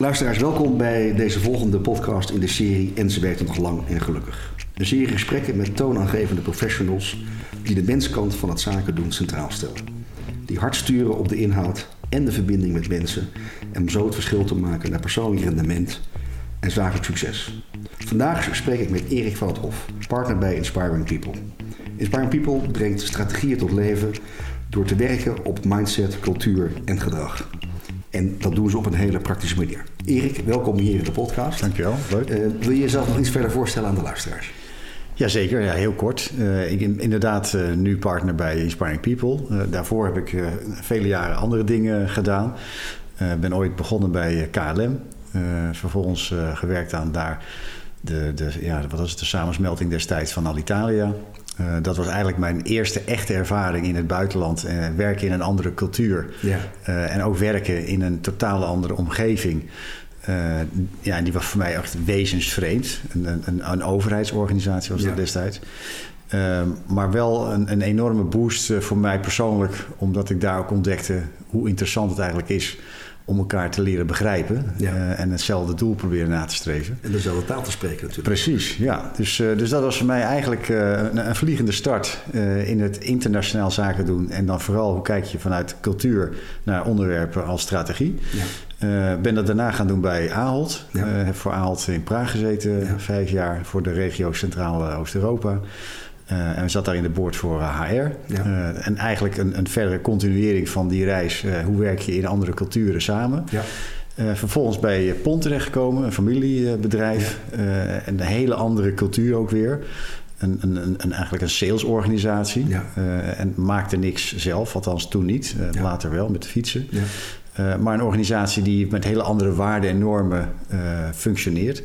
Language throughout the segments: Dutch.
Luisteraars, welkom bij deze volgende podcast in de serie En ze werkte nog lang en gelukkig. Een serie gesprekken met toonaangevende professionals die de menskant van het zaken doen centraal stellen. Die hard sturen op de inhoud en de verbinding met mensen en om zo het verschil te maken naar persoonlijk rendement en zakelijk succes. Vandaag spreek ik met Erik van Hof, partner bij Inspiring People. Inspiring People brengt strategieën tot leven door te werken op mindset, cultuur en gedrag. En dat doen ze op een hele praktische manier. Erik, welkom hier in de podcast. Dankjewel, leuk. Uh, wil je jezelf nog iets verder voorstellen aan de luisteraars? Jazeker, ja, heel kort. Uh, ik ben inderdaad uh, nu partner bij Inspiring People. daarvoor heb ik vele jaren andere dingen gedaan. Ik ben ooit begonnen bij KLM. vervolgens gewerkt aan daar de, de, ja, wat was het, de samensmelting destijds van Alitalia. Uh, dat was eigenlijk mijn eerste echte ervaring in het buitenland. Uh, werken in een andere cultuur. Ja. Uh, en ook werken in een totaal andere omgeving. ja, die was voor mij echt wezensvreemd. Een, een, een overheidsorganisatie was dat destijds. maar wel een, een enorme boost voor mij persoonlijk. Omdat ik daar ook ontdekte hoe interessant het eigenlijk is om elkaar te leren begrijpen uh, en hetzelfde doel proberen na te streven. En dezelfde taal te spreken natuurlijk. Precies, ja. Dus, uh, dus dat was voor mij eigenlijk uh, een, een, vliegende start in het internationaal zaken doen. En dan vooral hoe kijk je vanuit cultuur naar onderwerpen als strategie. Ja. ben dat daarna gaan doen bij Ahold. Ja. heb voor Ahold in Praag gezeten, vijf jaar voor de regio Centraal Oost-Europa. Uh, en we zat daar in de boord voor HR. Ja. Uh, en eigenlijk een, een verdere continuering van die reis. Uh, hoe werk je in andere culturen samen? Ja. vervolgens bij PON terechtgekomen, een familiebedrijf. Ja. en een hele andere cultuur ook weer. Een, een, een, eigenlijk een salesorganisatie. En maakte niks zelf, althans toen niet. Later wel met de fietsen. maar een organisatie die met hele andere waarden en normen functioneert.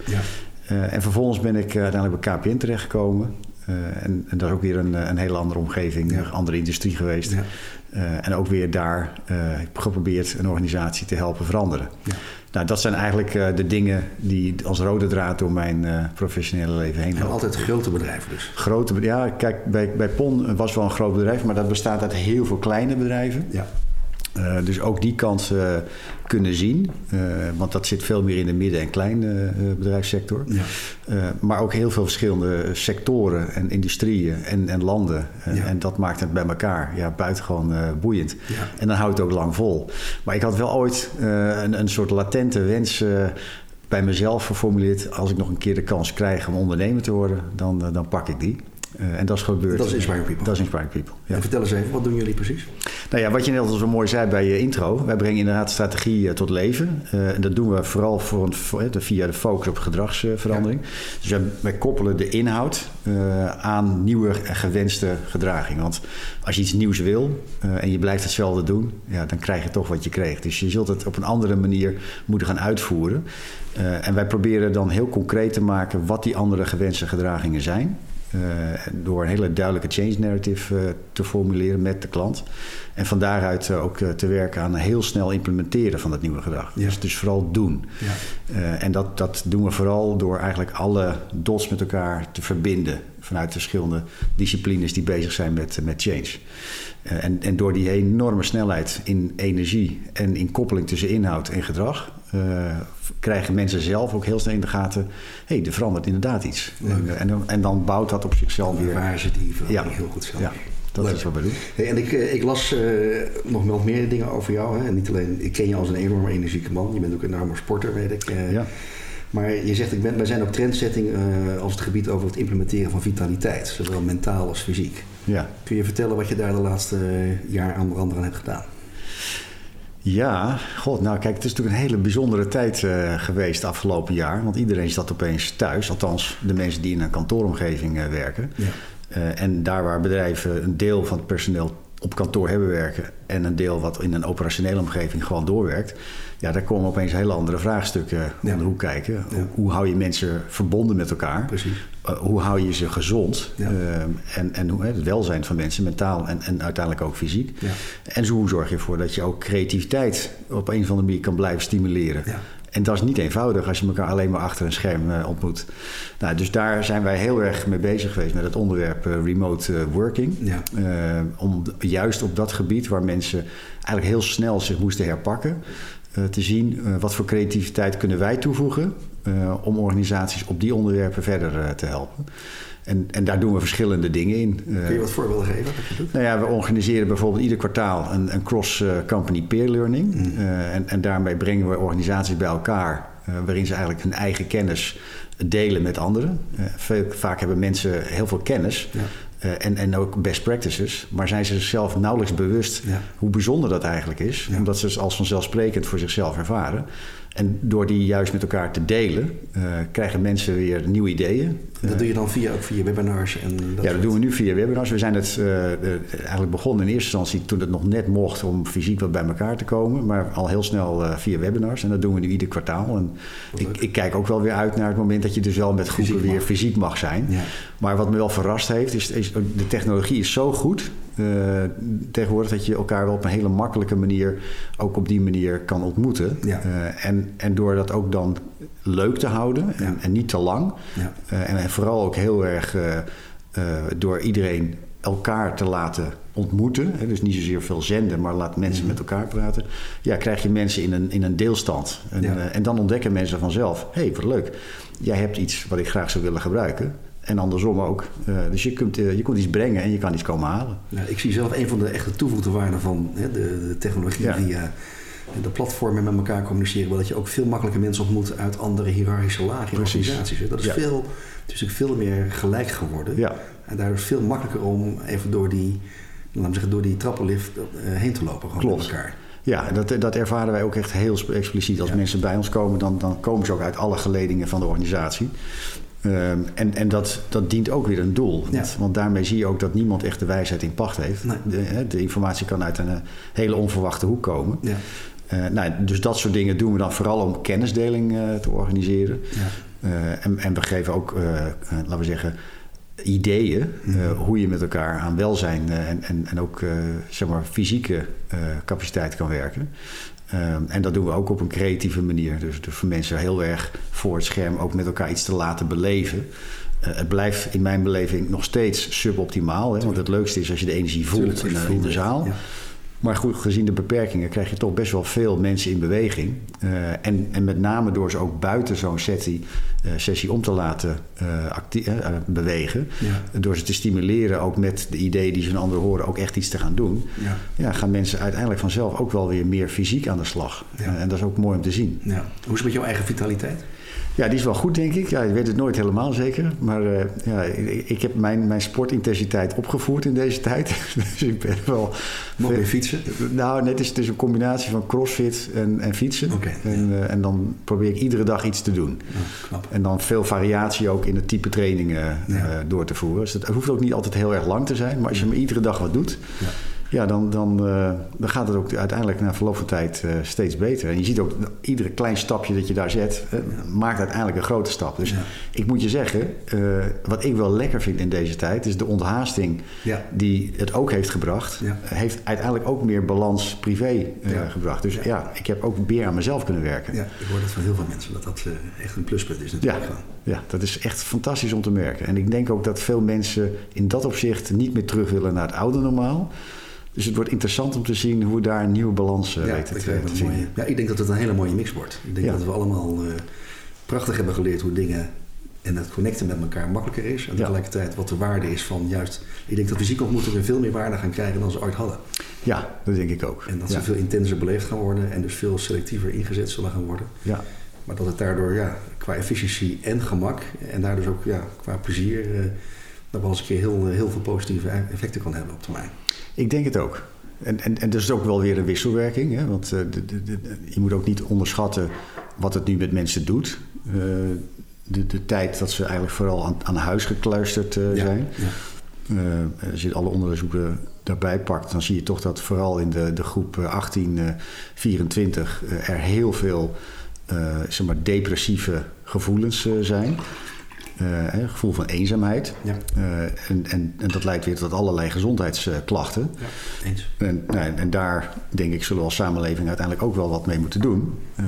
en vervolgens ben ik uiteindelijk bij KPN terechtgekomen. Uh, en, en, dat is ook weer een, een hele andere omgeving, een andere industrie geweest. Ja. Uh, en ook weer daar uh, geprobeerd een organisatie te helpen veranderen. Ja. Nou, dat zijn eigenlijk de dingen die als rode draad door mijn professionele leven heen lopen. En altijd grote bedrijven dus? Grote Ja, kijk, bij, bij PON was wel een groot bedrijf, maar dat bestaat uit heel veel kleine bedrijven. Ja. Uh, dus ook die kant uh, kunnen zien. Uh, want dat zit veel meer in de midden- en kleine bedrijfssector. Ja. maar ook heel veel verschillende sectoren en industrieën en, en landen. Ja. En dat maakt het bij elkaar ja, buitengewoon boeiend. Ja. En dan houdt het ook lang vol. Maar ik had wel ooit een, een soort latente wens bij mezelf geformuleerd... als ik nog een keer de kans krijg om ondernemer te worden, dan, dan pak ik die. Uh, en dat is gebeurd. Dat is Inspiring People. Dat is Inspiring People. Ja. En vertel eens even, wat doen jullie precies? Nou ja, wat je net al zo mooi zei bij je intro. Wij brengen inderdaad strategie uh, tot leven. Uh, en dat doen we vooral voor een, via de focus op gedragsverandering. Ja. Dus wij, wij, koppelen de inhoud aan nieuwe en gewenste gedraging. Want als je iets nieuws wil en je blijft hetzelfde doen, ja, dan krijg je toch wat je kreeg. Dus je zult het op een andere manier moeten gaan uitvoeren. en wij proberen dan heel concreet te maken wat die andere gewenste gedragingen zijn. Uh, door een hele duidelijke change narrative uh, te formuleren met de klant. En van daaruit uh, ook te werken aan heel snel implementeren van dat nieuwe gedrag. Ja. Dus, dus vooral doen. Ja. en dat, dat doen we vooral door eigenlijk alle dots met elkaar te verbinden. Vanuit verschillende disciplines die bezig zijn met, met change. en, en door die enorme snelheid in energie en in koppeling tussen inhoud en gedrag uh, krijgen mensen zelf ook heel snel in de gaten... hé, hey, er verandert inderdaad iets. En, en, en, dan bouwt dat op zichzelf weer... Waar ze die ja. heel goed zelf. Ja. Dat is wat we doen. Hey, en ik, eh, ik las uh, nog wel meer dingen over jou. Hè? En niet alleen, ik ken je als een enorme energieke man. Je bent ook een enorme sporter, weet ik. Uh, ja. Maar je zegt, ik ben, wij zijn op trendsetting uh, als het gebied over het implementeren van vitaliteit. Zowel mentaal als fysiek. Ja. Kun je vertellen wat je daar de laatste jaar aan andere hebt gedaan? Ja, god, nou kijk, het is natuurlijk een hele bijzondere tijd uh, geweest afgelopen jaar. Want iedereen zat opeens thuis, althans de mensen die in een kantooromgeving uh, werken. Ja. Uh, en daar waar bedrijven een deel van het personeel op kantoor hebben werken en een deel wat in een operationele omgeving gewoon doorwerkt. Ja, daar komen opeens hele andere vraagstukken ja. om de hoek kijken. Hoe hou je mensen verbonden met elkaar? Precies. Uh, hoe hou je ze gezond? Uh, en en hoe, het welzijn van mensen, mentaal en, en uiteindelijk ook fysiek. Ja. En zo hoe zorg je ervoor dat je ook creativiteit op een of andere manier kan blijven stimuleren? En dat is niet eenvoudig als je elkaar alleen maar achter een scherm uh, ontmoet. Nou, dus daar zijn wij heel erg mee bezig geweest met het onderwerp uh, remote working. Ja. om juist op dat gebied waar mensen eigenlijk heel snel zich moesten herpakken. Te zien wat voor creativiteit kunnen wij toevoegen om organisaties op die onderwerpen verder te helpen. En, en daar doen we verschillende dingen in. Kun je wat voorbeelden geven wat je doet? Nou ja, we organiseren bijvoorbeeld ieder kwartaal een, een cross-company peer learning. Mm. en, en daarmee brengen we organisaties bij elkaar waarin ze eigenlijk hun eigen kennis delen met anderen. vaak hebben mensen heel veel kennis. Ja. Eh, en, en ook best practices. Maar zijn ze zichzelf nauwelijks bewust hoe bijzonder dat eigenlijk is. Omdat ze het als vanzelfsprekend voor zichzelf ervaren. En door die juist met elkaar te delen, uh, krijgen mensen weer nieuwe ideeën. Dat doe je dan via, ook via webinars? En dat ja, dat doen we nu via webinars. We zijn het uh, eigenlijk begonnen in eerste instantie toen het nog net mocht om fysiek wat bij elkaar te komen. Maar al heel snel uh, via webinars. En dat doen we nu ieder kwartaal. En ik, ik, kijk ook wel weer uit naar het moment dat je dus wel met groepen fysiek weer fysiek mag zijn. Ja. Maar wat me wel verrast heeft, is, is de technologie is zo goed uh, tegenwoordig dat je elkaar wel op een hele makkelijke manier ook op die manier kan ontmoeten. Uh, en, en door dat ook dan leuk te houden en, en niet te lang. Ja. Uh, en, en, vooral ook heel erg door iedereen elkaar te laten ontmoeten. Hè, dus niet zozeer veel zenden, maar laat mensen mhm. met elkaar praten. Ja, krijg je mensen in een, in een deelstand. En, en dan ontdekken mensen vanzelf: hé, hey, wat leuk. Jij hebt iets wat ik graag zou willen gebruiken. En andersom ook. Uh, dus je kunt, uh, je kunt iets brengen en je kan iets komen halen. Nou, ik zie zelf een van de echte toevoegde waarden van hè, de, de, technologie ja. via de platformen met elkaar communiceren. Wel dat je ook veel makkelijker mensen ontmoet uit andere hiërarchische lagen in organisaties. Dat is, veel, het is ook veel meer gelijk geworden. Ja. En daardoor is het veel makkelijker om even door die, laten we zeggen, door die trappenlift heen te lopen. Gewoon Klopt. met elkaar. Ja, dat, dat ervaren wij ook echt heel expliciet. Als mensen bij ons komen, dan, dan komen ze ook uit alle geledingen van de organisatie. Ehm, en en dat, dat dient ook weer een doel. Want, want, daarmee zie je ook dat niemand echt de wijsheid in pacht heeft. De, de, informatie kan uit een eh, hele onverwachte hoek komen. Ja. Uh, nou, dus dat soort dingen doen we dan vooral om kennisdeling uh, te organiseren. Ja. en, en, we geven ook, laten we zeggen, ideeën mhm. hoe je met elkaar aan welzijn en, en, en ook zeg maar fysieke capaciteit kan werken. Ehm, en dat doen we ook op een creatieve manier. Dus, dus, voor mensen heel erg voor het scherm ook met elkaar iets te laten beleven. Uh, het blijft in mijn beleving nog steeds suboptimaal. Hè? Want het leukste is als je de energie voelt in, in, de zaal. Ja. Maar goed, gezien de beperkingen krijg je toch best wel veel mensen in beweging. Uh, en, en met name door ze ook buiten zo'n sessie, uh, sessie om te laten uh, bewegen. Ja. Door ze te stimuleren, ook met de ideeën die ze van anderen horen, ook echt iets te gaan doen. Ja. ja gaan mensen uiteindelijk vanzelf ook wel weer meer fysiek aan de slag. Ja. en dat is ook mooi om te zien. Ja. Hoe is het met jouw eigen vitaliteit? Ja, die is wel goed, denk ik. Ja, je weet het nooit helemaal zeker. Maar uh, ja, ik heb mijn, mijn sportintensiteit opgevoerd in deze tijd. dus ik ben wel... Nog meer fietsen? Nou, net is het is een combinatie van crossfit en, en fietsen. Okay, en, uh, en dan probeer ik iedere dag iets te doen. Oh, knap. En dan veel variatie ook in het type trainingen uh, ja. door te voeren. Dus het hoeft ook niet altijd heel erg lang te zijn. Maar als je maar iedere dag wat doet... Ja ja, dan, dan, uh, dan gaat het ook uiteindelijk na verloop van tijd uh, steeds beter. En je ziet ook, iedere klein stapje dat je daar zet, uh, maakt uiteindelijk een grote stap. Dus ja. ik moet je zeggen, wat ik wel lekker vind in deze tijd, is de onthaasting ja. die het ook heeft gebracht, heeft uiteindelijk ook meer balans privé gebracht. Dus ja. ik heb ook meer aan mezelf kunnen werken. Ja, ik hoor dat van heel veel mensen, dat dat echt een pluspunt is natuurlijk. Ja, dat is echt fantastisch om te merken. En ik denk ook dat veel mensen in dat opzicht niet meer terug willen naar het oude normaal. Dus het wordt interessant om te zien hoe daar een nieuwe balans uh, ja, te, te zien. ja, ik denk dat het een hele mooie mix wordt. Ik denk dat we allemaal uh, prachtig hebben geleerd hoe dingen en het connecten met elkaar makkelijker is. En tegelijkertijd wat de waarde is van juist... Ik denk dat fysieke ontmoetingen veel meer waarde gaan krijgen dan ze ooit hadden. Ja, dat denk ik ook. En dat ze veel intenser beleefd gaan worden en dus veel selectiever ingezet zullen gaan worden. Ja. Maar dat het daardoor ja, qua efficiëntie en gemak en daar dus ook ja, qua plezier... Uh, nog wel eens een keer heel, heel veel positieve effecten kan hebben op termijn. Ik denk het ook. En, en, en dat is ook wel weer een wisselwerking. Hè? Want uh, de, de, de, je moet ook niet onderschatten wat het nu met mensen doet. Uh, de, de tijd dat ze eigenlijk vooral aan, aan huis gekluisterd uh, zijn. Ja. als je alle onderzoeken daarbij pakt, dan zie je toch dat vooral in de, de groep 18-24 er heel veel zeg maar depressieve gevoelens zijn. Uh, gevoel van eenzaamheid. Ja. Uh, en, en, en, dat leidt weer tot allerlei gezondheidsklachten. Ja, eens. En, nou, en daar denk ik zullen we als samenleving uiteindelijk ook wel wat mee moeten doen. Uh,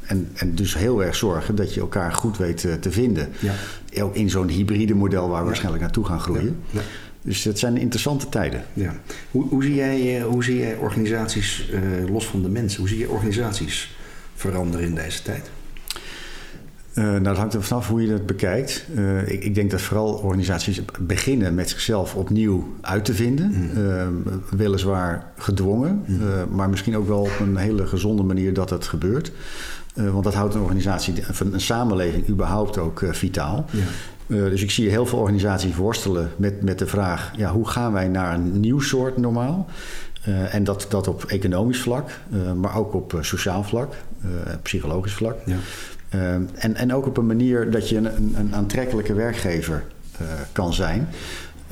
en, en dus heel erg zorgen dat je elkaar goed weet te vinden. Ja. Ook in zo'n hybride model waar we waarschijnlijk naartoe gaan groeien. Ja. Dus het zijn interessante tijden. Ja. Hoe, hoe, zie, jij, hoe zie jij organisaties, los van de mensen, hoe zie je organisaties veranderen in deze tijd? Uh, nou, dat hangt er vanaf hoe je dat bekijkt. Uh, ik, ik, denk dat vooral organisaties beginnen met zichzelf opnieuw uit te vinden. Mm. Uh, weliswaar gedwongen, mm. maar misschien ook wel op een hele gezonde manier dat het gebeurt. want dat houdt een organisatie, een samenleving überhaupt ook vitaal. Ja. dus ik zie heel veel organisaties worstelen met, met de vraag: ja, hoe gaan wij naar een nieuw soort normaal? en dat, dat op economisch vlak, maar ook op sociaal vlak, psychologisch vlak. Ja. Uh, en, en ook op een manier dat je een, een aantrekkelijke werkgever uh, kan zijn.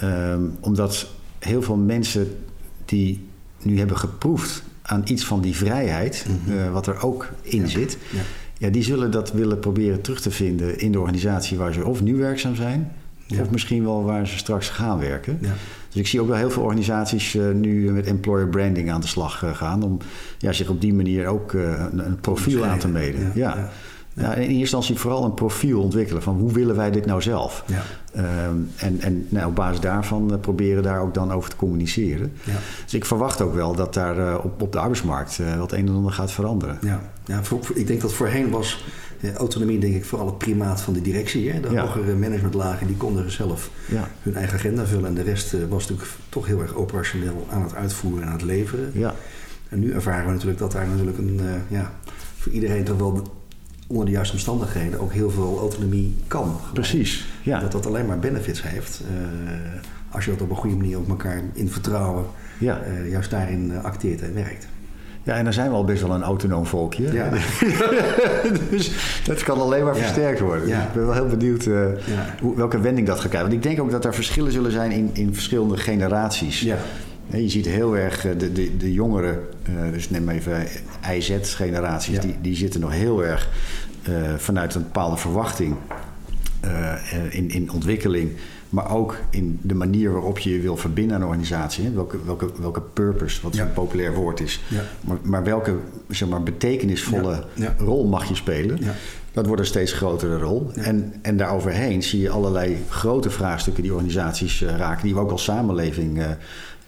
Uh, omdat heel veel mensen die nu hebben geproefd aan iets van die vrijheid, mm -hmm. wat er ook in ja. zit, ja. ja. die zullen dat willen proberen terug te vinden in de organisatie waar ze of nu werkzaam zijn, ja. of misschien wel waar ze straks gaan werken. Dus ik zie ook wel heel veel organisaties uh, nu met employer branding aan de slag uh, gaan. Om ja, zich op die manier ook een, een, profiel aan te meten. Ja. In eerste instantie vooral een profiel ontwikkelen van hoe willen wij dit nou zelf? Ja. Um, en en nou, op basis daarvan uh, proberen daar ook dan over te communiceren. Ja. Dus ik verwacht ook wel dat daar uh, op, op de arbeidsmarkt uh, wat een en ander gaat veranderen. Ja, ja voor, voor, ik denk dat voorheen was autonomie denk ik vooral het primaat van de directie. Hè? De ja. hogere managementlagen die konden zelf hun eigen agenda vullen. En de rest was natuurlijk toch heel erg operationeel aan het uitvoeren en aan het leveren. Ja. En nu ervaren we natuurlijk dat daar natuurlijk een, ja, voor iedereen toch wel onder de juiste omstandigheden ook heel veel autonomie kan. Precies, ja. Dat dat alleen maar benefits heeft. Uh, als je dat op een goede manier op elkaar in vertrouwen ja. uh, juist daarin uh, acteert en werkt. Ja, en dan zijn we al best wel een autonoom volkje. Ja. dus dat kan alleen maar versterkt worden. Dus ik ben wel heel benieuwd hoe, welke wending dat gaat krijgen. Want ik denk ook dat er verschillen zullen zijn in, in verschillende generaties. Ja. Je ziet heel erg de, de, de jongeren, dus neem even IZ-generaties, ja. die, die zitten nog heel erg vanuit een bepaalde verwachting uh, in, in ontwikkeling. Maar ook in de manier waarop je je wil verbinden aan een organisatie. Hè? Welke, welke, welke purpose, wat ja. een populair woord is. Ja. Maar, maar, welke zeg maar, betekenisvolle ja. rol mag je spelen? Dat wordt een steeds grotere rol. En, en daaroverheen zie je allerlei grote vraagstukken die organisaties uh, raken, die we ook als samenleving uh,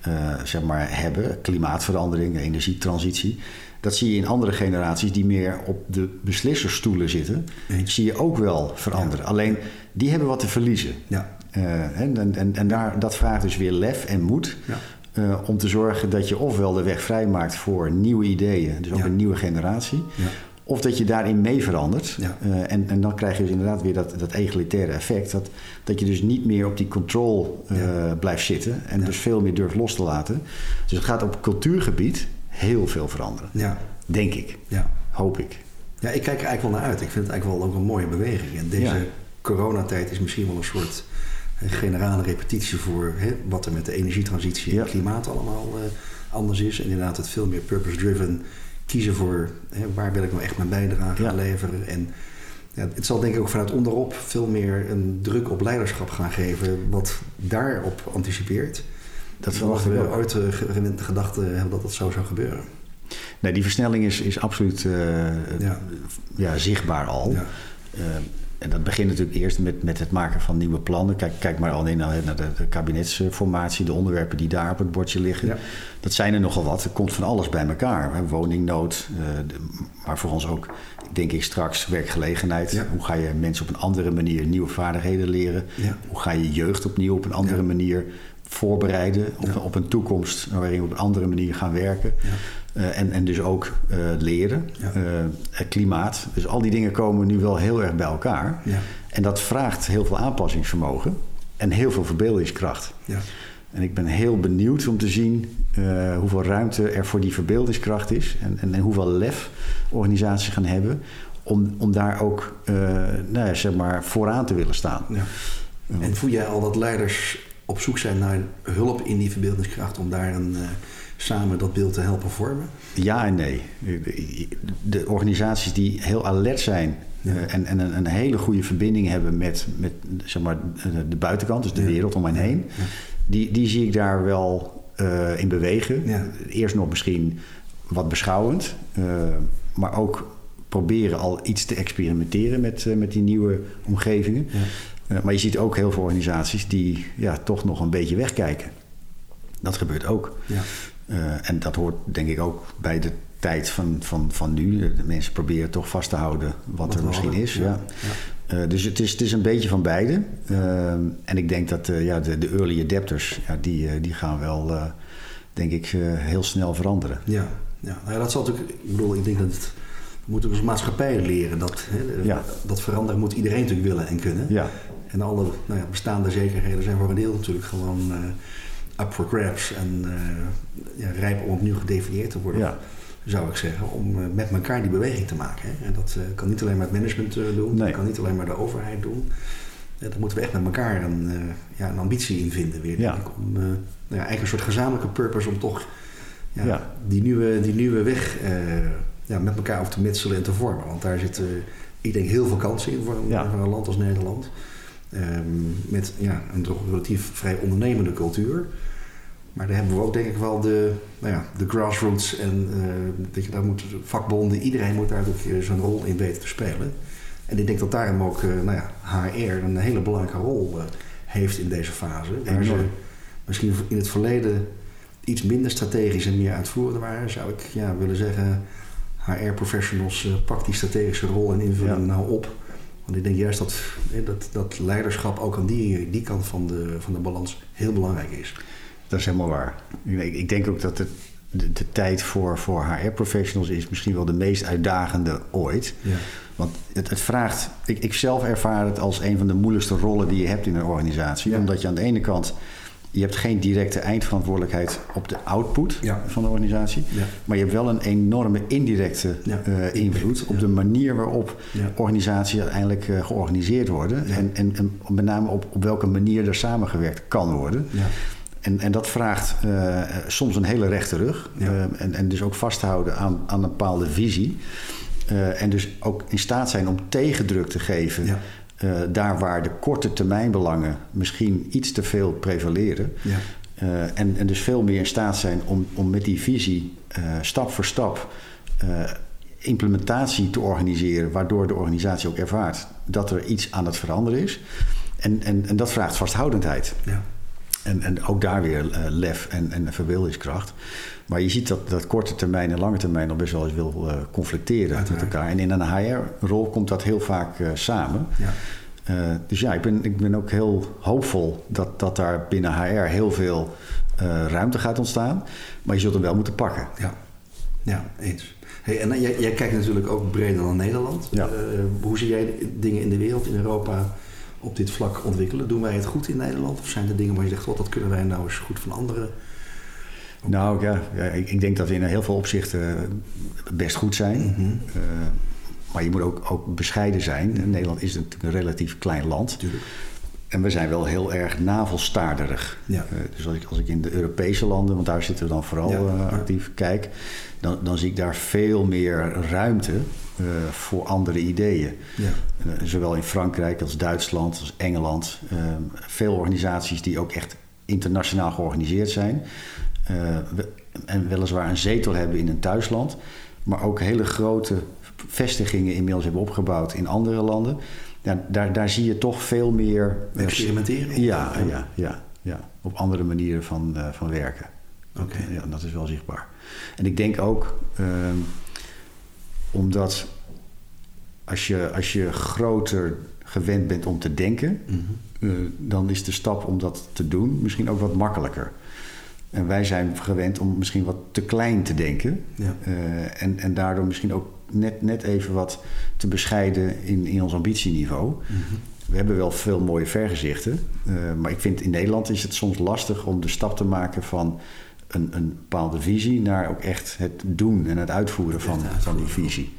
uh, zeg maar, hebben. Klimaatverandering, energietransitie. Dat zie je in andere generaties die meer op de beslisserstoelen zitten. Eens. Zie je ook wel veranderen. Ja. Alleen die hebben wat te verliezen. Ja. Uh, en en, en daar, dat vraagt dus weer lef en moed. Ja. Uh, om te zorgen dat je ofwel de weg vrijmaakt voor nieuwe ideeën, dus ook ja. een nieuwe generatie. Ja. Of dat je daarin mee verandert. Ja. Uh, en, en dan krijg je dus inderdaad weer dat, dat egalitaire effect. Dat, dat je dus niet meer op die control uh, blijft zitten. En dus veel meer durft los te laten. Dus het gaat op cultuurgebied heel veel veranderen. Ja. Denk ik. Ja. Hoop ik. Ja, ik kijk er eigenlijk wel naar uit. Ik vind het eigenlijk wel ook een mooie beweging. En deze ja. coronatijd is misschien wel een soort generale repetitie voor hè, wat er met de energietransitie en ja. klimaat allemaal uh, anders is. En inderdaad het veel meer purpose-driven kiezen voor hè, waar wil ik nou echt mijn bijdrage aan leveren. En ja, het zal denk ik ook vanuit onderop veel meer een druk op leiderschap gaan geven, wat daarop anticipeert. Dat verwachten we ooit uh, de gedachte hebben dat dat zo zou gebeuren. Nee, die versnelling is, is absoluut uh, ja. ja. zichtbaar al. Ja. Uh, en dat begint natuurlijk eerst met, met het maken van nieuwe plannen. Kijk, kijk maar al in naar de, de kabinetsformatie, de onderwerpen die daar op het bordje liggen. Ja. Dat zijn er nogal wat. Er komt van alles bij elkaar. Hè. Woningnood, uh, de, maar voor ons ook, denk ik straks, werkgelegenheid. Ja. Hoe ga je mensen op een andere manier nieuwe vaardigheden leren? Ja. Hoe ga je jeugd opnieuw op een andere manier voorbereiden op, op, een toekomst waarin we op een andere manier gaan werken? Uh, en, en dus ook uh, leren, ja. uh, het klimaat. Dus al die dingen komen nu wel heel erg bij elkaar. Ja. En dat vraagt heel veel aanpassingsvermogen en heel veel verbeeldingskracht. Ja. En ik ben heel benieuwd om te zien hoeveel ruimte er voor die verbeeldingskracht is. En, en, en hoeveel lef organisaties gaan hebben om, om daar ook nou ja, zeg maar vooraan te willen staan. En voel jij al dat leiders op zoek zijn naar hulp in die verbeeldingskracht om daar een samen dat beeld te helpen vormen? Ja en nee. De organisaties die heel alert zijn ja. uh, en, en een, een, hele goede verbinding hebben met, met zeg maar, de buitenkant, dus de ja. wereld om hen heen, ja. die, die zie ik daar wel uh, in bewegen. Eerst nog misschien wat beschouwend, maar ook proberen al iets te experimenteren met, met die nieuwe omgevingen. Maar je ziet ook heel veel organisaties die ja, toch nog een beetje wegkijken. Dat gebeurt ook. Ja. Uh, en dat hoort denk ik ook bij de tijd van, van, van nu. De mensen proberen toch vast te houden wat, er misschien is. Ja. ja. dus het is, het is een beetje van beide. en ik denk dat ja, de, de early adapters, ja, die, die gaan wel, denk ik, heel snel veranderen. Ja, ja. Nou ja, dat zal natuurlijk. Ik bedoel, ik denk dat het. We moeten als maatschappij leren dat, hè, dat veranderen moet iedereen natuurlijk willen en kunnen. Ja. En alle nou ja, bestaande zekerheden zijn voor een deel natuurlijk gewoon uh, up for grabs en uh, ja, rijp om opnieuw gedefinieerd te worden. Ja. Zou ik zeggen, om uh, met elkaar die beweging te maken. Hè. En dat kan niet alleen maar het management doen, dat kan niet alleen maar de overheid doen. daar moeten we echt met elkaar een, ja, een ambitie in vinden weer. Ja. Ik, om nou ja, eigenlijk een soort gezamenlijke purpose om toch ja, Die, nieuwe, die nieuwe weg ja, met elkaar over te metselen en te vormen. Want daar zit, ik denk, heel veel kansen in voor een, voor een land als Nederland. Um, met ja, een relatief vrij ondernemende cultuur. Maar daar hebben we ook denk ik wel de, nou ja, de grassroots en uh, dat je daar moet vakbonden, iedereen moet daar ook zijn rol in weten te spelen. En ik denk dat daarom ook uh, nou ja, HR een hele belangrijke rol heeft in deze fase. Waar ze misschien in het verleden iets minder strategisch en meer uitvoerend waren, zou ik ja, willen zeggen, HR-professionals pak die strategische rol en invulling ja. nou op. Want ik denk juist dat, dat, dat leiderschap ook aan die, die kant van de, van de balans heel belangrijk is. Dat is helemaal waar. Ik, ik denk ook dat het, de, de, tijd voor, voor HR-professionals is misschien wel de meest uitdagende ooit. Ja. Want het, het vraagt, ik, ik zelf ervaar het als een van de moeilijkste rollen die je hebt in een organisatie. Omdat je aan de ene kant je hebt geen directe eindverantwoordelijkheid op de output van de organisatie. Maar je hebt wel een enorme indirecte uh, invloed op de manier waarop organisaties uiteindelijk uh, georganiseerd worden. En, en, en, met name op, op welke manier er samengewerkt kan worden. En, en dat vraagt uh, soms een hele rechte rug. en, en dus ook vasthouden aan, aan een bepaalde visie. en dus ook in staat zijn om tegendruk te geven uh, daar waar de korte termijnbelangen misschien iets te veel prevaleren. Ja. Uh, en, en dus veel meer in staat zijn om, om met die visie uh, stap voor stap implementatie te organiseren, waardoor de organisatie ook ervaart dat er iets aan het veranderen is. En, en, en dat vraagt vasthoudendheid. Ja. En, en ook daar weer lef en, en verbeeldingskracht. Maar je ziet dat, dat korte termijn en lange termijn nog best wel eens wil uh, conflicteren met elkaar. En in een HR-rol komt dat heel vaak uh, samen. Ja. Dus ja, ik ben, ik ben ook heel hoopvol dat, dat daar binnen HR heel veel ruimte gaat ontstaan. Maar je zult hem wel moeten pakken. Ja, ja eens. Hey, en jij, jij, kijkt natuurlijk ook breder dan Nederland. Ja. hoe zie jij dingen in de wereld, in Europa, op dit vlak ontwikkelen? Doen wij het goed in Nederland? Of zijn er dingen waar je zegt, God, dat kunnen wij nou eens goed van anderen nou ja, ja ik, ik, denk dat we in heel veel opzichten best goed zijn. Mhm. Eh, maar je moet ook, ook bescheiden zijn. Nederland is natuurlijk een relatief klein land. Tuurlijk. En we zijn wel heel erg navelstaarderig. Ja. Uh, dus als ik, als ik in de Europese landen, want daar zitten we dan vooral uh, actief, kijk, dan, dan zie ik daar veel meer ruimte uh, voor andere ideeën. Ja. zowel in Frankrijk als Duitsland als Engeland. veel organisaties die ook echt internationaal georganiseerd zijn. Uh, en weliswaar een zetel hebben in een thuisland, maar ook hele grote vestigingen inmiddels hebben opgebouwd in andere landen. Ja, daar, daar zie je toch veel meer. Eh, Experimenteren? Ja, ja, ja, ja, op andere manieren van, van werken. Oké. Ja, dat is wel zichtbaar. En ik denk ook, uh, omdat als je, als je groter gewend bent om te denken, mm -hmm. dan is de stap om dat te doen misschien ook wat makkelijker. En wij zijn gewend om misschien wat te klein te denken. Ja. Uh, en, en daardoor misschien ook net, net even wat te bescheiden in, in ons ambitieniveau. Mm -hmm. We hebben wel veel mooie vergezichten. Uh, maar ik vind in Nederland is het soms lastig om de stap te maken van een, een bepaalde visie naar ook echt het doen en het uitvoeren van, van die visie.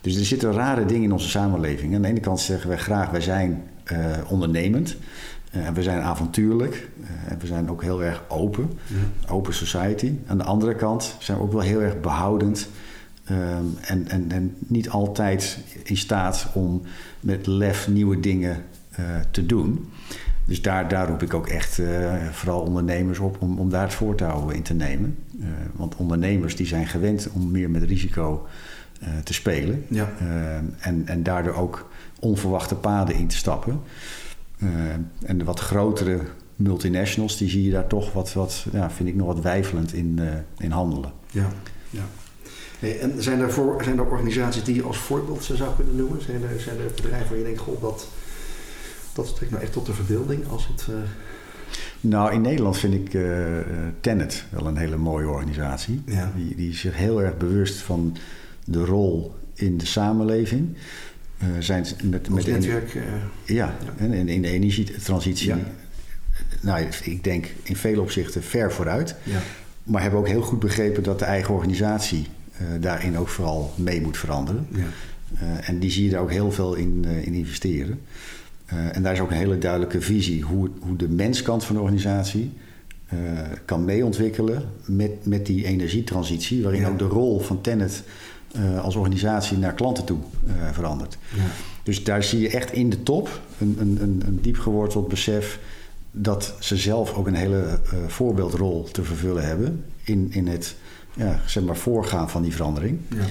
Dus er zitten rare dingen in onze samenleving. Aan de ene kant zeggen wij graag, wij zijn uh, ondernemend. Uh, we zijn avontuurlijk. Uh, we zijn ook heel erg open. Open society. Aan de andere kant zijn we ook wel heel erg behoudend. Um, en, en, en niet altijd in staat om met lef nieuwe dingen uh, te doen. Dus daar, daar roep ik ook echt vooral ondernemers op om, om daar het voortouw in te nemen. want ondernemers die zijn gewend om meer met risico te spelen. Ja. En, en daardoor ook onverwachte paden in te stappen. En de wat grotere multinationals, die zie je daar toch wat, wat ja, vind ik nog wat wijfelend in, in handelen. Ja, ja. Hey, en zijn er, voor, zijn er organisaties die je als voorbeeld zou kunnen noemen? Zijn er, zijn er bedrijven waar je denkt, goh, dat, dat strekt nou echt tot de verbeelding als het... Uh... Nou, in Nederland vind ik uh, Tenet wel een hele mooie organisatie. Ja. Die, die is zich heel erg bewust van de rol in de samenleving. Uh, zijn met, met netwerk. Uh, ja, ja, en in de energietransitie. Ja. Nou, ik denk in vele opzichten ver vooruit. Ja. Maar hebben ook heel goed begrepen dat de eigen organisatie daarin ook vooral mee moet veranderen. Ja. en die zie je daar ook heel veel in, in investeren. En daar is ook een hele duidelijke visie hoe, hoe de menskant van de organisatie kan meeontwikkelen met, met die energietransitie, waarin ook de rol van Tennet uh, als organisatie naar klanten toe verandert. Ja. Dus daar zie je echt in de top een, een, een, een diep geworteld besef dat ze zelf ook een hele voorbeeldrol te vervullen hebben in, in het ja, zeg maar voorgaan van die verandering. Ja.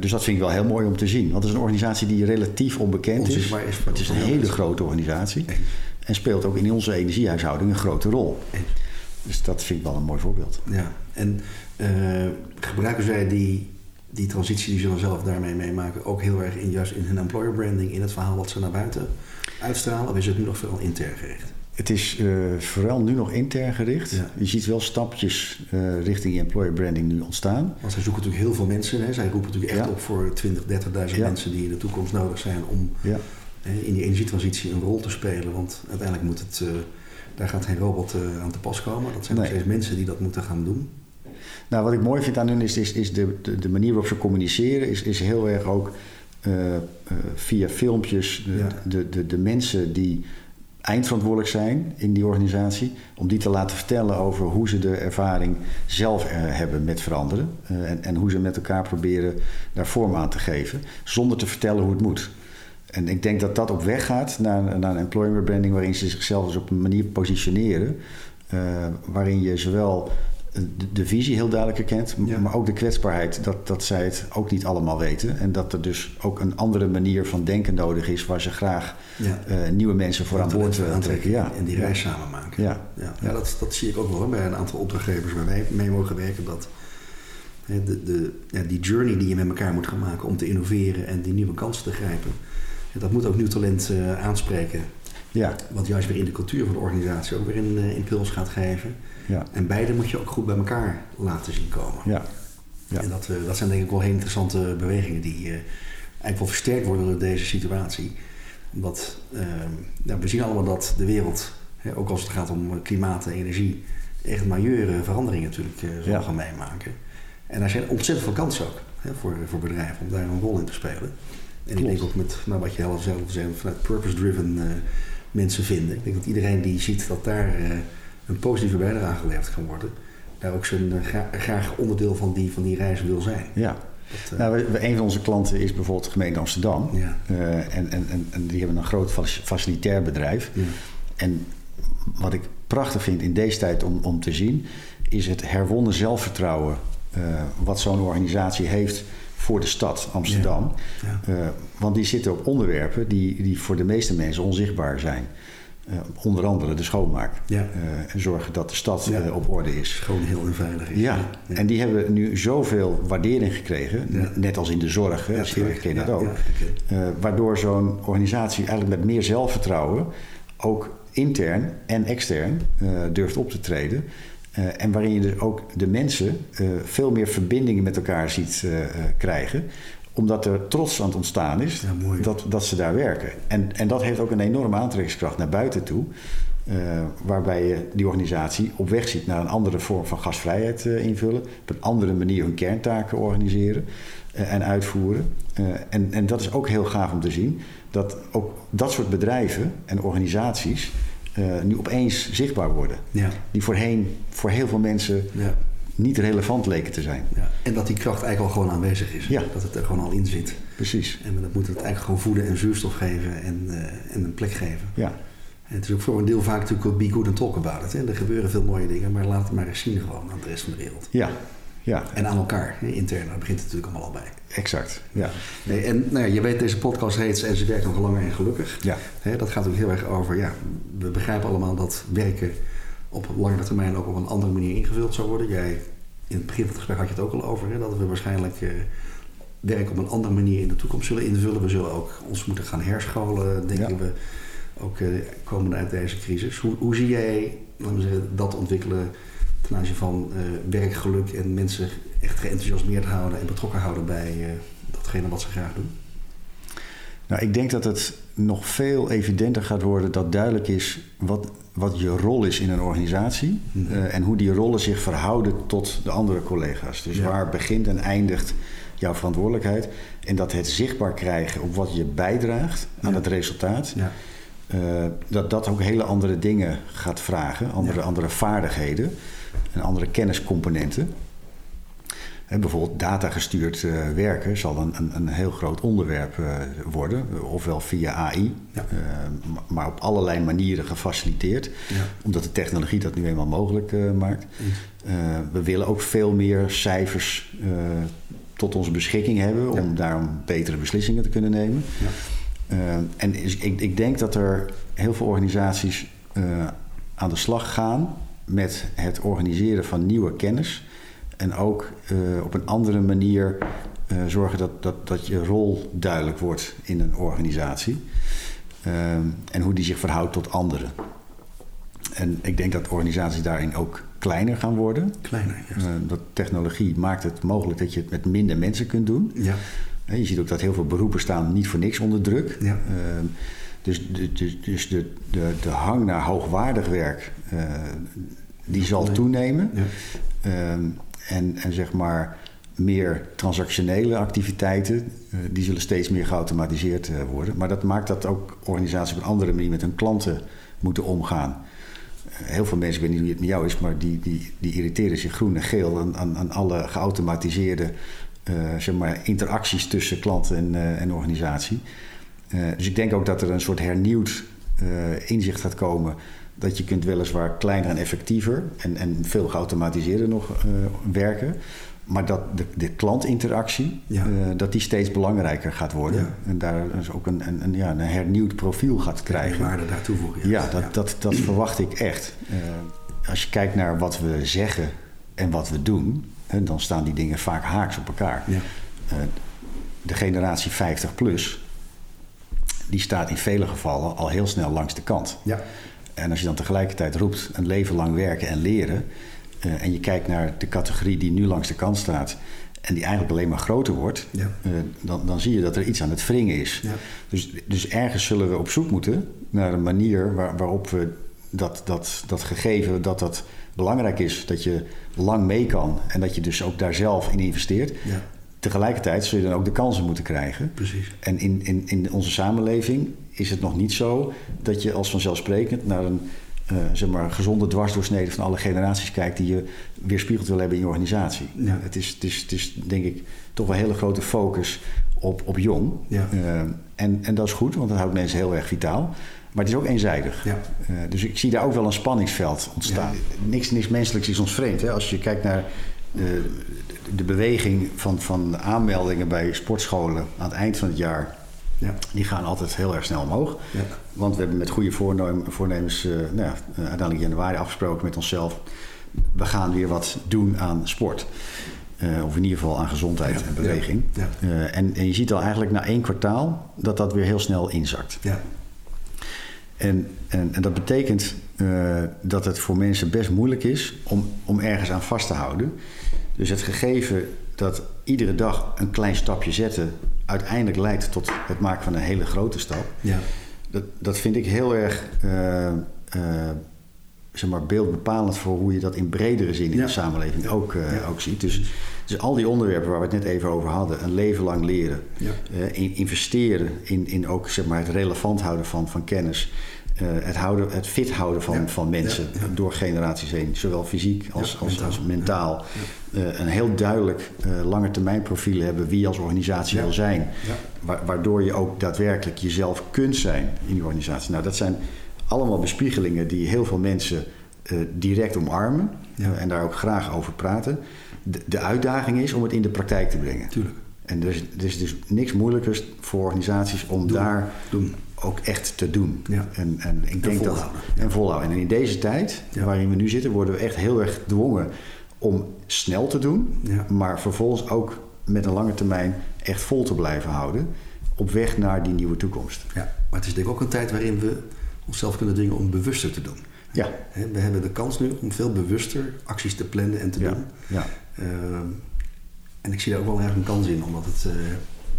Dus dat vind ik wel heel mooi om te zien. Want het is een organisatie die relatief onbekend is. is het is een hele grote organisatie. En speelt ook in onze energiehuishouding een grote rol. Dus dat vind ik wel een mooi voorbeeld. Ja, en gebruiken zij die die transitie die ze dan zelf daarmee meemaken ook heel erg in, juist in hun employer branding, in het verhaal wat ze naar buiten uitstralen? Of is het nu nog vooral intern gericht? Het is uh, vooral nu nog intern gericht. Ja. Je ziet wel stapjes uh, richting employer branding nu ontstaan. Want zij zoeken natuurlijk heel veel mensen. Hè? Zij roepen natuurlijk echt Ja. op voor 20, 30.000 Ja. mensen die in de toekomst nodig zijn om hè, in die energietransitie een rol te spelen. Want uiteindelijk moet het, eh, daar gaat geen robot eh, aan te pas komen. Dat zijn nog Nee. steeds mensen die dat moeten gaan doen. Nou, wat ik mooi vind aan hun is, is, is de, de, de manier waarop ze communiceren, is, is heel erg ook eh, eh, via filmpjes de, de, de mensen die eindverantwoordelijk zijn in die organisatie, om die te laten vertellen over hoe ze de ervaring zelf eh, hebben met veranderen eh, en, en hoe ze met elkaar proberen daar vorm aan te geven, zonder te vertellen hoe het moet. En ik denk dat dat op weg gaat naar, naar een employer branding waarin ze zichzelf dus op een manier positioneren. eh, waarin je zowel de, de visie heel duidelijk herkent, Ja. maar ook de kwetsbaarheid dat, dat zij het ook niet allemaal weten. En dat er dus ook een andere manier van denken nodig is waar ze graag Ja. eh, nieuwe mensen voor aan boord willen aantrekken. Ja. En die reis samen maken. Ja. Ja, dat, dat zie ik ook wel bij een aantal opdrachtgevers waar wij mee mogen werken. Dat hè, de, de, ja, die journey die je met elkaar moet gaan maken om te innoveren en die nieuwe kansen te grijpen. ja, dat moet ook nieuw talent eh, aanspreken. Ja, Wat juist weer in de cultuur van de organisatie ook weer een eh, impuls gaat geven. Ja, En beide moet je ook goed bij elkaar laten zien komen. ja. Ja. En dat, eh, dat zijn denk ik wel hele interessante bewegingen die eh, eigenlijk wel versterkt worden door deze situatie. Omdat ehm, we zien allemaal dat de wereld, hè, ook als het gaat om eh, klimaat en energie, echt majeure veranderingen natuurlijk zal Ja. gaan meemaken. En daar zijn ontzettend veel kansen ook hè, voor, voor bedrijven om daar een rol in te spelen. En ik denk ook met nou, wat je zelf zei, vanuit purpose-driven mensen vinden. Ik denk dat iedereen die ziet dat daar een positieve bijdrage geleverd kan worden, daar ook zijn, eh, gra- graag onderdeel van die, van die reis wil zijn. ja. Dat, eh, Nou, we- we- een van onze klanten is bijvoorbeeld de gemeente Amsterdam. Ja. Eh, en, en, en, die hebben een groot fac- facilitair bedrijf. ja. En wat ik prachtig vind in deze tijd om, om te zien, is het herwonnen zelfvertrouwen wat zo'n organisatie heeft voor de stad Amsterdam. Ja. Want die zitten op onderwerpen die, die voor de meeste mensen onzichtbaar zijn. Eh, onder andere de schoonmaak. Ja. Eh, en zorgen dat de stad eh, op orde is. Gewoon heel onveilig is. Ja, en die hebben nu zoveel waardering gekregen, net als in de zorg, hè, ken dat ook. waardoor zo'n organisatie eigenlijk met meer zelfvertrouwen ook intern en extern durft op te treden. En waarin je dus ook de mensen veel meer verbindingen met elkaar ziet krijgen omdat er trots aan het ontstaan is Ja, dat, dat ze daar werken. En, en dat heeft ook een enorme aantrekkingskracht naar buiten toe. eh, waarbij je die organisatie op weg ziet naar een andere vorm van gastvrijheid eh, invullen. Op een andere manier hun kerntaken organiseren eh, en uitvoeren. En, en dat is ook heel gaaf om te zien. Dat ook dat soort bedrijven en organisaties nu opeens zichtbaar worden. Ja. Die voorheen voor heel veel mensen Ja. Niet relevant leken te zijn. Ja. En dat die kracht eigenlijk al gewoon aanwezig is. Ja. Dat het er gewoon al in zit. Precies. En dat moet het eigenlijk gewoon voeden en zuurstof geven en, eh, en een plek geven. Ja, En het is ook voor een deel vaak natuurlijk be good and talk about it. Hè. Er gebeuren veel mooie dingen, maar laat het maar eens zien gewoon aan de rest van de wereld. ja, ja En aan elkaar, intern. Daar begint het natuurlijk allemaal al bij. exact. Ja. Nee, en nou ja, je weet, deze podcast heet En ze werkt nog langer en gelukkig. Ja. Dat gaat ook heel erg over, ja, we begrijpen allemaal dat werken op langere termijn ook op een andere manier ingevuld zou worden. Jij in het begin van het gesprek had je het ook al over, hè, dat we waarschijnlijk uh, werk op een andere manier in de toekomst zullen invullen. We zullen ook ons moeten gaan herscholen, denken we, ook uh, komende uit deze crisis. Hoe, hoe zie jij laten we zeggen, dat ontwikkelen ten aanzien van uh, werkgeluk en mensen echt geenthousiasmeerd houden en betrokken houden bij datgene wat ze graag doen? Nou, ik denk dat het nog veel evidenter gaat worden dat duidelijk is wat, wat je rol is in een organisatie mhm. eh, en hoe die rollen zich verhouden tot de andere collega's. Dus waar begint en eindigt jouw verantwoordelijkheid en dat het zichtbaar krijgen op wat je bijdraagt aan het resultaat. Ja. Uh, dat dat ook hele andere dingen gaat vragen, andere, andere vaardigheden en andere kenniscomponenten bijvoorbeeld datagestuurd uh, werken zal een, een, een, heel groot onderwerp uh, worden, ofwel via AI, ja. uh, maar op allerlei manieren gefaciliteerd, ja. omdat de technologie dat nu eenmaal mogelijk maakt. we willen ook veel meer cijfers tot onze beschikking hebben om ja. daarom betere beslissingen te kunnen nemen. en ik, ik, denk dat er heel veel organisaties aan de slag gaan met het organiseren van nieuwe kennis en ook uh, op een andere manier uh, zorgen dat, dat, dat je rol duidelijk wordt in een organisatie. Uh, en hoe die zich verhoudt tot anderen. En ik denk dat organisaties daarin ook kleiner gaan worden. Kleiner, ja. dat technologie maakt het mogelijk dat je het met minder mensen kunt doen. Ja. Je ziet ook dat heel veel beroepen staan niet voor niks onder druk. Ja. Ehm, dus de, dus, dus de, de, de hang naar hoogwaardig werk, die zal toenemen. Ja. Ehm, en, en zeg maar meer transactionele activiteiten, uh, die zullen steeds meer geautomatiseerd uh, worden. Maar dat maakt dat ook organisaties op een andere manier met hun klanten moeten omgaan. Uh, heel veel mensen, ik weet niet hoe het met jou is, maar die, die, die irriteren zich groen en geel aan, aan, alle geautomatiseerde zeg maar, interacties tussen klanten en, en organisatie. dus ik denk ook dat er een soort hernieuwd inzicht gaat komen dat je kunt weliswaar kleiner en effectiever en, en veel geautomatiseerder nog uh, werken. Maar dat de, de klantinteractie, ja. uh, dat die steeds belangrijker gaat worden. Ja. En daar dus ook een, een, een, ja, een hernieuwd profiel gaat krijgen. Ja, waarde daartoe voegen. Ja, dat, Dat, dat verwacht ik echt. Uh, als je kijkt naar wat we zeggen en wat we doen, hè, dan staan die dingen vaak haaks op elkaar. de generatie 50 plus, die staat in vele gevallen al heel snel langs de kant. Ja. En als je dan tegelijkertijd roept een leven lang werken en leren. Uh, en je kijkt naar de categorie die nu langs de kant staat. En die eigenlijk alleen maar groter wordt. Ja. Uh, dan, dan zie je dat er iets aan het wringen is. Ja. Dus, dus ergens zullen we op zoek moeten naar een manier waar, waarop we dat, dat, dat gegeven dat dat belangrijk is. Dat je lang mee kan. En dat je dus ook daar zelf in investeert. Ja. Tegelijkertijd zul je dan ook de kansen moeten krijgen. Precies. En in, in, in onze samenleving is het nog niet zo dat je als vanzelfsprekend naar een uh, zeg maar, gezonde dwarsdoorsnede van alle generaties kijkt die je weerspiegeld wil hebben in je organisatie. Ja. Het, is, het, is, het is denk ik toch wel een hele grote focus op, op jong. Ja. Uh, en, en dat is goed, want dat houdt mensen heel erg vitaal. Maar het is ook eenzijdig. Ja. Uh, dus ik zie daar ook wel een spanningsveld ontstaan. Niks, niks menselijks is ons vreemd. Hè? Als je kijkt naar de, de beweging van, van aanmeldingen bij sportscholen aan het eind van het jaar ja. Die gaan altijd heel erg snel omhoog. Ja. Want we hebben met goede voornemens uh, nou ja, uiteindelijk in januari afgesproken met onszelf. We gaan weer wat doen aan sport. Uh, of in ieder geval aan gezondheid ja. en beweging. En, en, je ziet al eigenlijk na één kwartaal dat dat weer heel snel inzakt. En, en, en, dat betekent dat het voor mensen best moeilijk is om, om ergens aan vast te houden. Dus het gegeven dat iedere dag een klein stapje zetten uiteindelijk leidt tot het maken van een hele grote stap. Ja. Dat, dat vind ik heel erg uh, uh, zeg maar beeldbepalend voor hoe je dat in bredere zin in de samenleving ook, uh, ook ziet. Dus, dus al die onderwerpen waar we het net even over hadden, een leven lang leren, in, investeren in, in ook zeg maar, het relevant houden van, van kennis. Uh, het, houden, het fit houden van, van mensen door generaties heen, zowel fysiek als, als, mentaal. Als mentaal. Uh, een heel duidelijk uh, lange termijn profiel hebben wie je als organisatie wil zijn. Wa waardoor je ook daadwerkelijk jezelf kunt zijn in die organisatie. Nou, dat zijn allemaal bespiegelingen die heel veel mensen direct omarmen en daar ook graag over praten. De, de, uitdaging is om het in de praktijk te brengen. Tuurlijk. En er is, er is dus niks moeilijkers voor organisaties om doen. daar doen ook echt te doen. Ja. En, en ik denk volhouden. dat. En volhouden. En in deze tijd waarin we nu zitten, worden we echt heel erg gedwongen om snel te doen, Ja. maar vervolgens ook met een lange termijn echt vol te blijven houden. Op weg naar die nieuwe toekomst. Ja, maar het is denk ik ook een tijd waarin we onszelf kunnen dwingen om bewuster te doen. Ja, We hebben de kans nu om veel bewuster acties te plannen en te doen. ja. Ehm, en ik zie daar ook wel erg een kans in, omdat het, eh,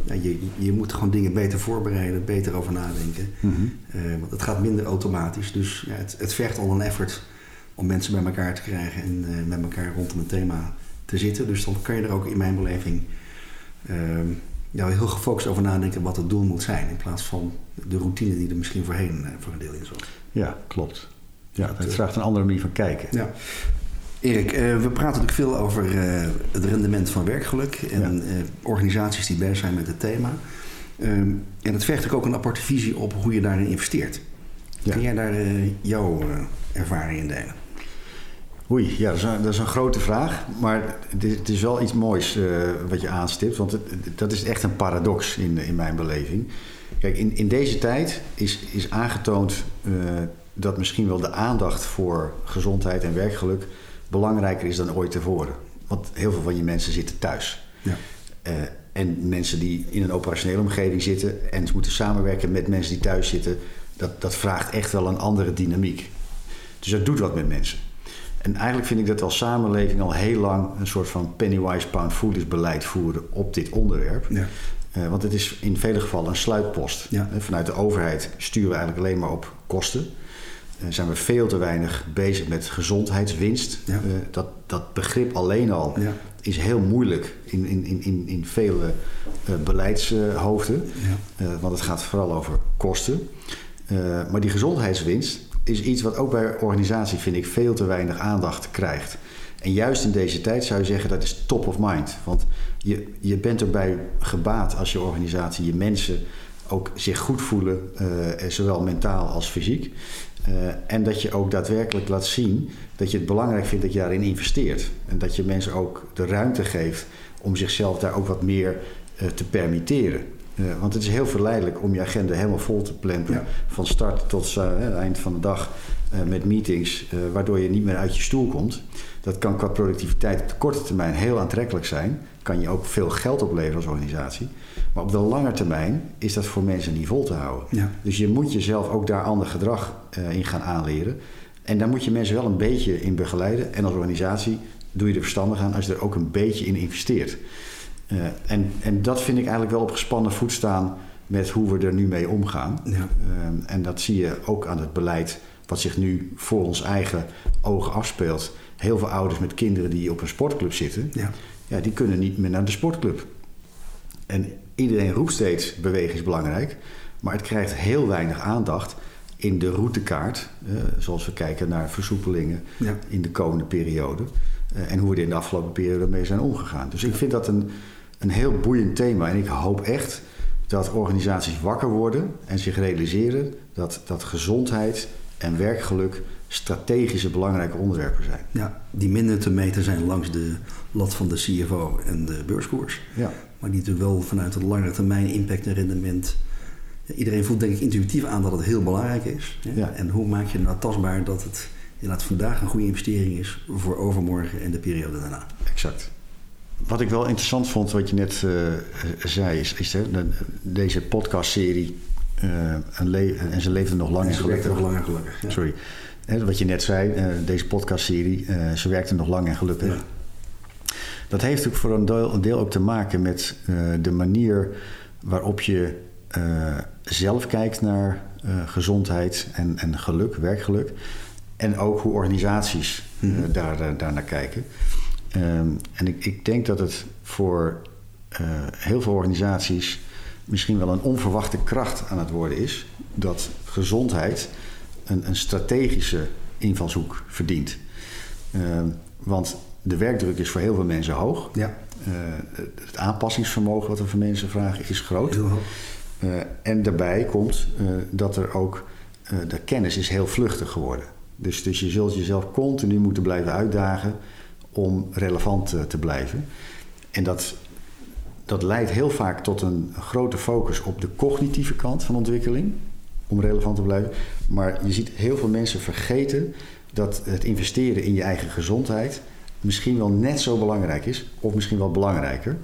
ja, je, je moet gewoon dingen beter voorbereiden, beter over nadenken. Mhm. Eh, want het gaat minder automatisch, dus ja, het, het vergt al een effort om mensen bij elkaar te krijgen en eh, met elkaar rondom een thema te zitten. Dus dan kan je er ook in mijn beleving ehm, ja, heel gefocust over nadenken wat het doel moet zijn, in plaats van de routine die er misschien voorheen eh, voor een deel in zat. ja klopt. Ja, het vraagt een andere manier van kijken. Ja. Erik, eh, we praten natuurlijk veel over eh, het rendement van werkgeluk en eh, organisaties die bezig zijn met het thema. Ehm, en het vergt ook een aparte visie op hoe je daarin investeert. Ja. Kun jij daar jouw ervaring in delen? Oei, ja, dat is, een, dat is een grote vraag. Maar het is, het is wel iets moois wat je aanstipt. Want het, dat is echt een paradox in, in mijn beleving. Kijk, in, in deze tijd is, is aangetoond dat misschien wel de aandacht voor gezondheid en werkgeluk belangrijker is dan ooit tevoren. Want heel veel van je mensen zitten thuis. Ja. Eh, en mensen die in een operationele omgeving zitten en moeten samenwerken met mensen die thuis zitten, dat, dat vraagt echt wel een andere dynamiek. Dus dat doet wat met mensen. En eigenlijk vind ik dat we als samenleving al heel lang een soort van pennywise pound foolish beleid voeren op dit onderwerp. Ja. Eh, want het is in vele gevallen een sluitpost. Ja. Eh, Vanuit de overheid sturen we eigenlijk alleen maar op kosten. Eh, zijn we veel te weinig bezig met gezondheidswinst. Ja. Eh, dat, dat begrip alleen al Ja. is heel moeilijk in, in, in, in, in vele eh, beleidshoofden. Ja. Want het gaat vooral over kosten. Maar die gezondheidswinst is iets wat ook bij organisaties, vind ik, veel te weinig aandacht krijgt. En juist in deze tijd zou je zeggen dat is top of mind. Want je, je bent erbij gebaat als je organisatie, je mensen ook zich goed voelen, eh, zowel mentaal als fysiek. Eh, en dat je ook daadwerkelijk laat zien dat je het belangrijk vindt dat je daarin investeert. En dat je mensen ook de ruimte geeft om zichzelf daar ook wat meer eh, te permitteren. Want het is heel verleidelijk om je agenda helemaal vol te plempen. Ja. Van start tot het eind van de dag met meetings, waardoor je niet meer uit je stoel komt. Dat kan qua productiviteit op de korte termijn heel aantrekkelijk zijn. Kan je ook veel geld opleveren als organisatie. Maar op de lange termijn is dat voor mensen niet vol te houden. Ja. Dus je moet jezelf ook daar ander gedrag eh, in gaan aanleren. En daar moet je mensen wel een beetje in begeleiden. En als organisatie doe je er verstandig aan als je er ook een beetje in investeert. Eh, en, en dat vind ik eigenlijk wel op gespannen voet staan met hoe we er nu mee omgaan. Ja. Ehm, en dat zie je ook aan het beleid wat zich nu voor ons eigen ogen afspeelt. Heel veel ouders met kinderen die op een sportclub zitten, Ja. ja, die kunnen niet meer naar de sportclub. En iedereen roept steeds bewegen is belangrijk, maar het krijgt heel weinig aandacht in de routekaart, eh, zoals we kijken naar versoepelingen Ja. in de komende periode. eh, en hoe we er in de afgelopen periode mee zijn omgegaan. Dus ik vind dat een, een heel boeiend thema. En ik hoop echt dat organisaties wakker worden en zich realiseren dat, dat gezondheid en werkgeluk strategische belangrijke onderwerpen zijn. Ja, die minder te meten zijn langs de lat van de CFO en de beurskoers. Ja, Maar die natuurlijk wel vanuit het lange termijn impact en rendement. Ja, iedereen voelt denk ik intuïtief aan dat het heel belangrijk is. hè. Ja. En hoe maak je nou tastbaar dat het inderdaad vandaag een goede investering is voor overmorgen en de periode daarna. exact. Wat ik wel interessant vond, wat je net eh, zei, is, is hè, de- deze podcastserie. Eh, le- en ze leefden nog lang en werkt gelukkig. nog langer gelukkig. Ja. Sorry. Hè, wat je net zei, eh, deze podcastserie, eh ze werkte nog lang en gelukkig. Ja. Dat heeft natuurlijk voor een deel, een deel ook te maken met de manier waarop je zelf kijkt naar gezondheid en, en geluk, werkgeluk. En ook hoe organisaties Mhm. daar, daar naar kijken. Ehm, en ik, ik denk dat het voor heel veel organisaties misschien wel een onverwachte kracht aan het worden is. Dat gezondheid een, een strategische invalshoek verdient. Ehm, want de werkdruk is voor heel veel mensen hoog. Ja, Eh, het aanpassingsvermogen wat we van mensen vragen is groot. Eh, en daarbij komt eh, dat er ook de kennis is heel vluchtig geworden. Dus, dus je zult jezelf continu moeten blijven uitdagen om relevant te blijven. En dat, dat leidt heel vaak tot een grote focus op de cognitieve kant van ontwikkeling, om relevant te blijven. Maar je ziet heel veel mensen vergeten dat het investeren in je eigen gezondheid misschien wel net zo belangrijk is, of misschien wel belangrijker.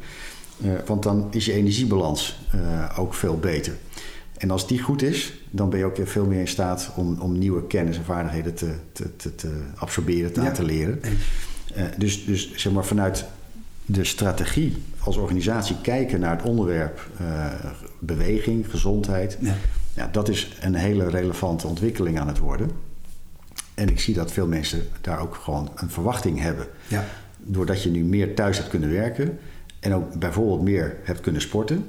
Uh, want dan is je energiebalans uh, ook veel beter. En als die goed is, dan ben je ook veel meer in staat om, om nieuwe kennis en vaardigheden te, te, te, te absorberen, te, ja. te leren. Uh, dus, dus zeg maar vanuit de strategie als organisatie kijken naar het onderwerp beweging, gezondheid. Ja. ja. dat is een hele relevante ontwikkeling aan het worden. En ik zie dat veel mensen daar ook gewoon een verwachting hebben. Ja. Doordat je nu meer thuis hebt kunnen werken en ook bijvoorbeeld meer hebt kunnen sporten,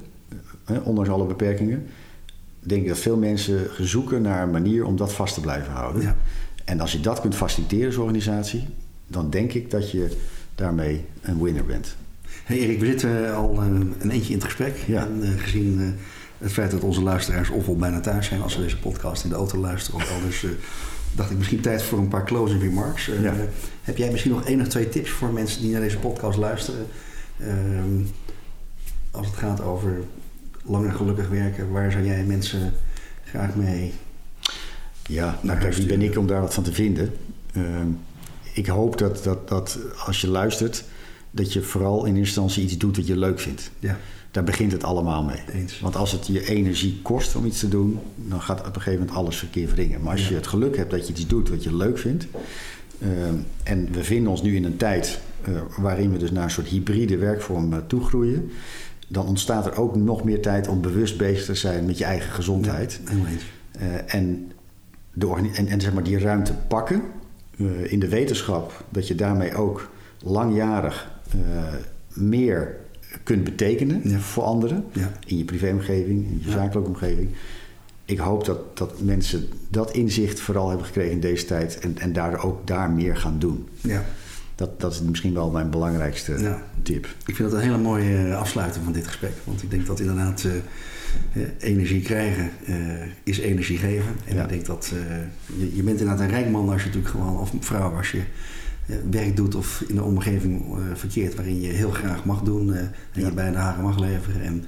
ondanks alle beperkingen, denk ik dat veel mensen zoeken naar een manier om dat vast te blijven houden. Ja. En als je dat kunt faciliteren als organisatie, dan denk ik dat je daarmee een winner bent. Hey Erik, we zitten al een, een eentje in het gesprek. Ja. En, uh, gezien het feit dat onze luisteraars ofwel bijna thuis zijn als ze deze podcast in de auto luisteren of anders. Dacht ik misschien tijd voor een paar closing remarks. Ja. Heb jij misschien nog één of twee tips voor mensen die naar deze podcast luisteren? Ehm, als het gaat over langer gelukkig werken, waar zou jij mensen graag mee? Ja, nou kijk, wie ben ik om daar wat van te vinden? Ehm, ik hoop dat, dat, dat als je luistert, dat je vooral in eerste instantie iets doet wat je leuk vindt. Ja. Daar begint het allemaal mee. Eens. Want als het je energie kost om iets te doen, dan gaat op een gegeven moment alles verkeer wringen. Maar als je het geluk hebt dat je iets doet wat je leuk vindt. Ehm, en we vinden ons nu in een tijd uh, waarin we dus naar een soort hybride werkvorm uh, toegroeien. Dan ontstaat er ook nog meer tijd om bewust bezig te zijn met je eigen gezondheid. Ja, uh, en, de, en, en zeg maar die ruimte pakken in de wetenschap dat je daarmee ook langjarig meer kunt betekenen voor anderen. Ja. In je privéomgeving, in je zakelijke omgeving. Ik hoop dat, dat mensen dat inzicht vooral hebben gekregen in deze tijd en, en daar ook daar meer gaan doen. Ja. Dat, dat is misschien wel mijn belangrijkste ja. tip. Ik vind dat een hele mooie eh, afsluiting van dit gesprek. Want ik denk dat inderdaad uh, energie krijgen uh, is energie geven. En ik denk dat je, je bent inderdaad een rijk man als je natuurlijk gewoon, of vrouw als je werk doet of in een omgeving verkeert waarin je heel graag mag doen en ja. je bij de haren mag leveren. En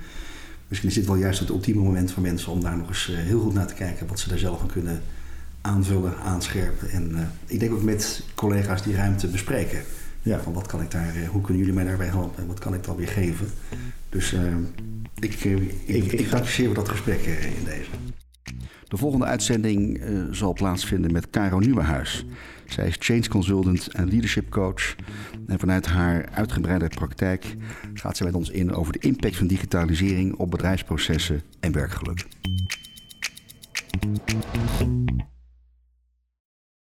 misschien is dit wel juist het ultieme moment voor mensen om daar nog eens heel goed naar te kijken wat ze daar zelf aan kunnen aanvullen, aanscherpen. En uh, ik denk ook met collega's die ruimte bespreken. Ja. Van wat kan ik daar, uh, hoe kunnen jullie mij daarbij helpen en wat kan ik dan weer geven. Dus uh, ik, ik, ik, dat gesprek in deze. De volgende uitzending zal plaatsvinden met Caro Nieuwenhuis. Zij is change consultant en leadership coach. En vanuit haar uitgebreide praktijk gaat ze met ons in over de impact van digitalisering op bedrijfsprocessen en werkgeluk.